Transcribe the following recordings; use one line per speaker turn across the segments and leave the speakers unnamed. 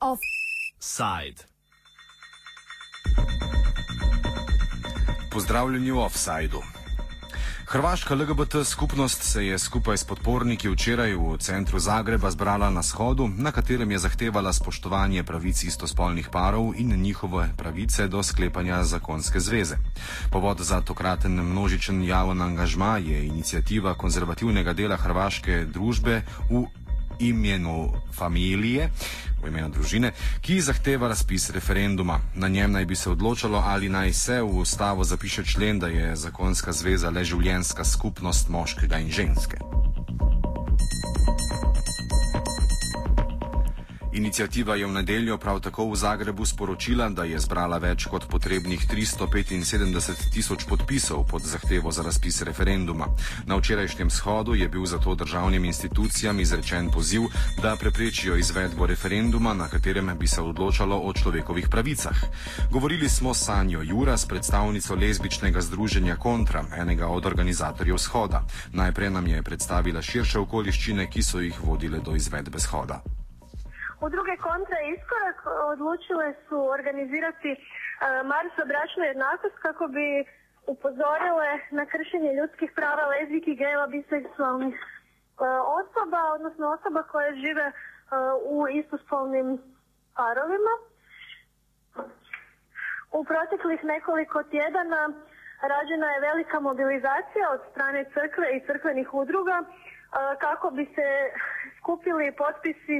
Offside.
Pozdravljeni v offsajdu. Hrvaška LGBT skupnost se je skupaj s podporniki včeraj v centru Zagreba zbrala na shodu, na katerem je zahtevala spoštovanje pravic istospolnih parov in njihove pravice do sklepanja zakonske zveze. Povod za tokraten množičen javen angažma je inicijativa konzervativnega dela hrvaške družbe v imenu familije, v imenu družine, ki zahteva razpis referenduma. Na njem naj bi se odločalo, ali naj se v ustavo zapiše člen, da je zakonska zveza le življenska skupnost moškega in ženske. Inicijativa je v nedeljo prav tako v Zagrebu sporočila, da je zbrala več kot potrebnih 375 tisoč podpisov pod zahtevo za razpis referenduma. Na včerajšnjem shodu je bil zato državnim institucijam izrečen poziv, da preprečijo izvedbo referenduma, na katerem bi se odločalo o človekovih pravicah. Govorili smo s Sanjo Jura, s predstavnico lezbičnega združenja Kontra, enega od organizatorjev shoda. Najprej nam je predstavila širše okoliščine, ki so jih vodile do izvedbe shoda.
Udruge Kontra i Iskorak odlučile su organizirati e, Marš za jednakost kako bi upozorile na kršenje ljudskih prava lezbijki, gejeva, biseksualnih e, osoba, odnosno osoba koje žive e, u istospolnim parovima. U proteklih nekoliko tjedana rađena je velika mobilizacija od strane crkve i crkvenih udruga kako bi se skupili potpisi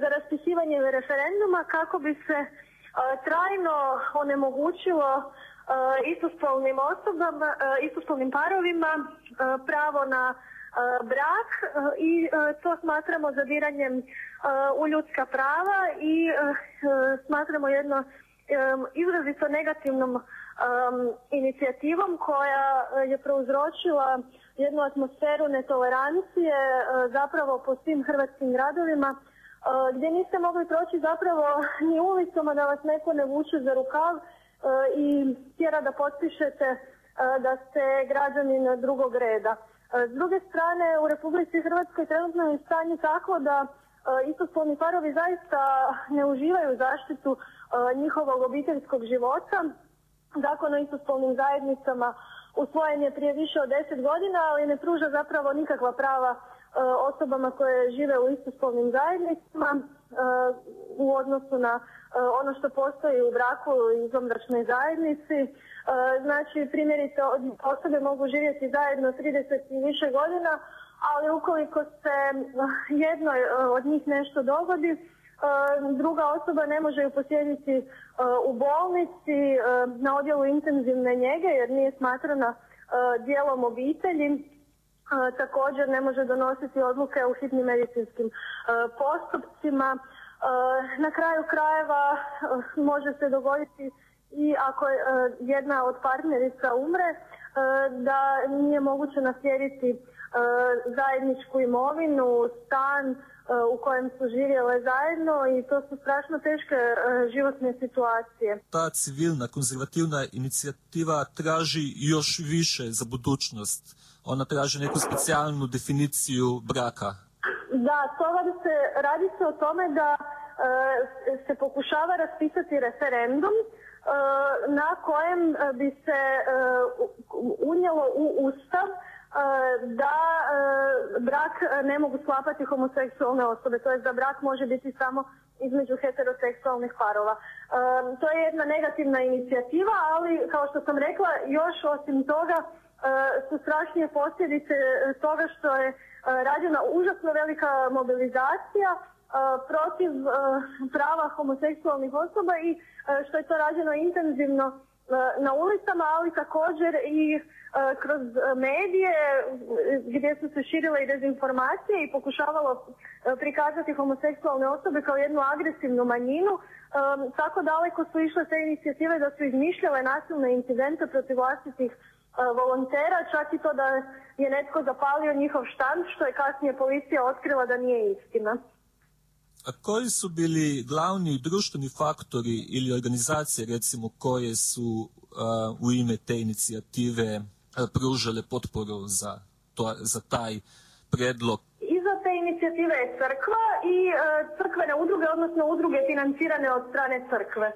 za raspisivanje referenduma kako bi se e, trajno onemogućilo e, istospolnim osobama, e, istospolnim parovima e, pravo na e, brak e, i e, to smatramo zadiranjem e, u ljudska prava i e, e, smatramo jedno e, izrazito negativnom e, inicijativom koja e, je prouzročila jednu atmosferu netolerancije e, zapravo po svim hrvatskim gradovima e, gdje niste mogli proći zapravo ni ulicom, a da vas neko ne vuče za rukav e, i tjera da potpišete e, da ste građanin drugog reda. E, S druge strane, u Republici Hrvatskoj trenutno je stanje takvo da e, istospolni parovi zaista ne uživaju zaštitu e, njihovog obiteljskog života. Zakon o istospolnim zajednicama usvojen je prije više od deset godina, ali ne pruža zapravo nikakva prava e, osobama koje žive u istospolnim zajednicama e, u odnosu na e, ono što postoji u braku i izvanbračnoj zajednici. E, Znači, primjerice, osobe mogu živjeti zajedno 30 i više godina, ali ukoliko se jednoj od njih nešto dogodi, druga osoba ne može ju posjetiti eh, u bolnici, na odjelu intenzivne njege jer nije smatrana dijelom obitelji. Također ne može donositi odluke u hitnim medicinskim eh, postupcima. Eh, Na kraju krajeva eh, može se dogoditi i ako jedna od partnerica umre, da nije moguće naslijediti zajedničku imovinu, stan u kojem su živjele zajedno i to su strašno teške životne situacije.
ta civilna konzervativna inicijativa traži još više za budućnost. Ona traži neku specijalnu definiciju braka.
Da, toga da se radi se o tome da e, se pokušava raspisati referendum e, na kojem bi se e, unijelo u ustav e, da e, brak ne mogu sklapati homoseksualne osobe, to je da brak može biti samo između heteroseksualnih parova. E, to je jedna negativna inicijativa, ali kao što sam rekla, još osim toga su strašnije posljedice e, toga što je e, rađena užasno velika mobilizacija e, protiv prava homoseksualnih osoba i što je to rađeno intenzivno na ulicama, ali također i kroz medije gdje su se širile i dezinformacije i pokušavalo prikazati homoseksualne osobe kao jednu agresivnu manjinu. Tako daleko su išle te inicijative da su izmišljale nasilne incidente protiv vlastitih volontera, čak i to da je netko zapalio njihov štand, što je kasnije policija otkrila da nije istina.
A koji su bili glavni društveni faktori ili organizacije recimo koje su a, u ime te inicijative pružale potporu za, to, za taj predlog.
Iza te inicijative je crkva i e, crkvene udruge, odnosno udruge financirane od strane crkve.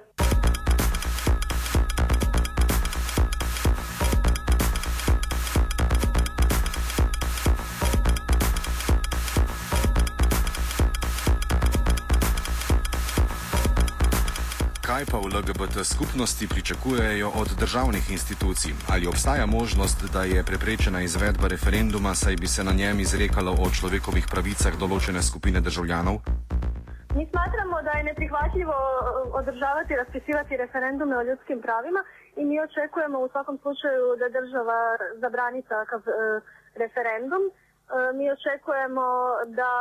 Pa v LGBT skupnosti pričakujejo od državnih institucij? Ali obstaja možnost, da je preprečena izvedba referenduma, saj bi se na njem izrekalo o človekovih pravicah določene skupine državljanov?
Mi smatramo da je neprihvatljivo e, održavati raspisivati referendume o ljudskim pravima i mi očekujemo u svakom slučaju da država zabrani takav e, referendum. E, mi očekujemo da,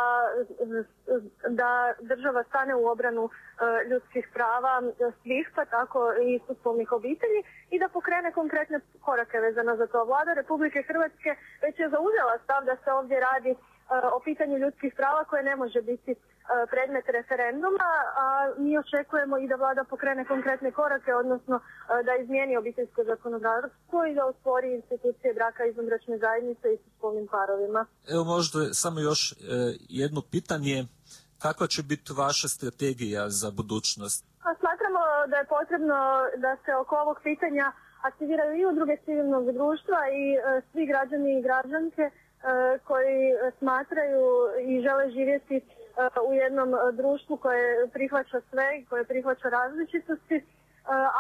da država stane u obranu e, ljudskih prava svih, pa tako i istospolnih obitelji i da pokrene konkretne korake vezano za to. Vlada Republike Hrvatske već je zauzela stav da se ovdje radi e, o pitanju ljudskih prava koje ne može biti E, predmet referenduma, a mi očekujemo i da vlada pokrene konkretne korake, odnosno e, da izmijeni obiteljsko zakonodavstvo i da otvori institucije braka izvanbračne zajednice i spolnim parovima.
Evo možda samo još e, jedno pitanje. Kakva će biti vaša strategija za budućnost?
A smatramo da je potrebno da se oko ovog pitanja aktiviraju i udruge civilnog društva i svi građani i građanke koji smatraju i žele živjeti u jednom e, društvu koje prihvaća sve i koje prihvaća različitosti, e,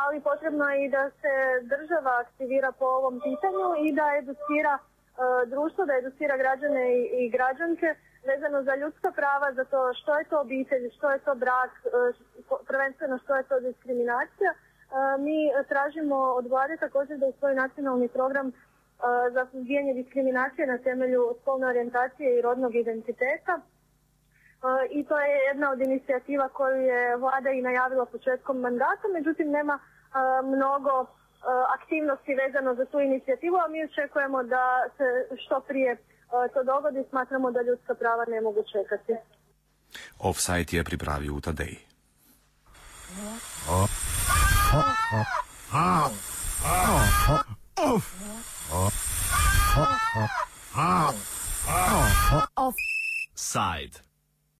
ali potrebno je i da se država aktivira po ovom pitanju i da educira e, društvo, da educira građane i građanke vezano za ljudska prava, za to što je to obitelj, što je to brak, prvenstveno što je to diskriminacija. Mi tražimo od vlade također da u svoj nacionalni program za suzbijanje diskriminacije na temelju spolne orijentacije i rodnog identiteta. I to je jedna od inicijativa koju je vlada i najavila početkom mandata, međutim nema mnogo aktivnosti vezano za tu inicijativu, a mi očekujemo da se što prije to dogodi, smatramo da ljudska prava ne mogu čekati.
Offside je pripravil Tadej. Offside.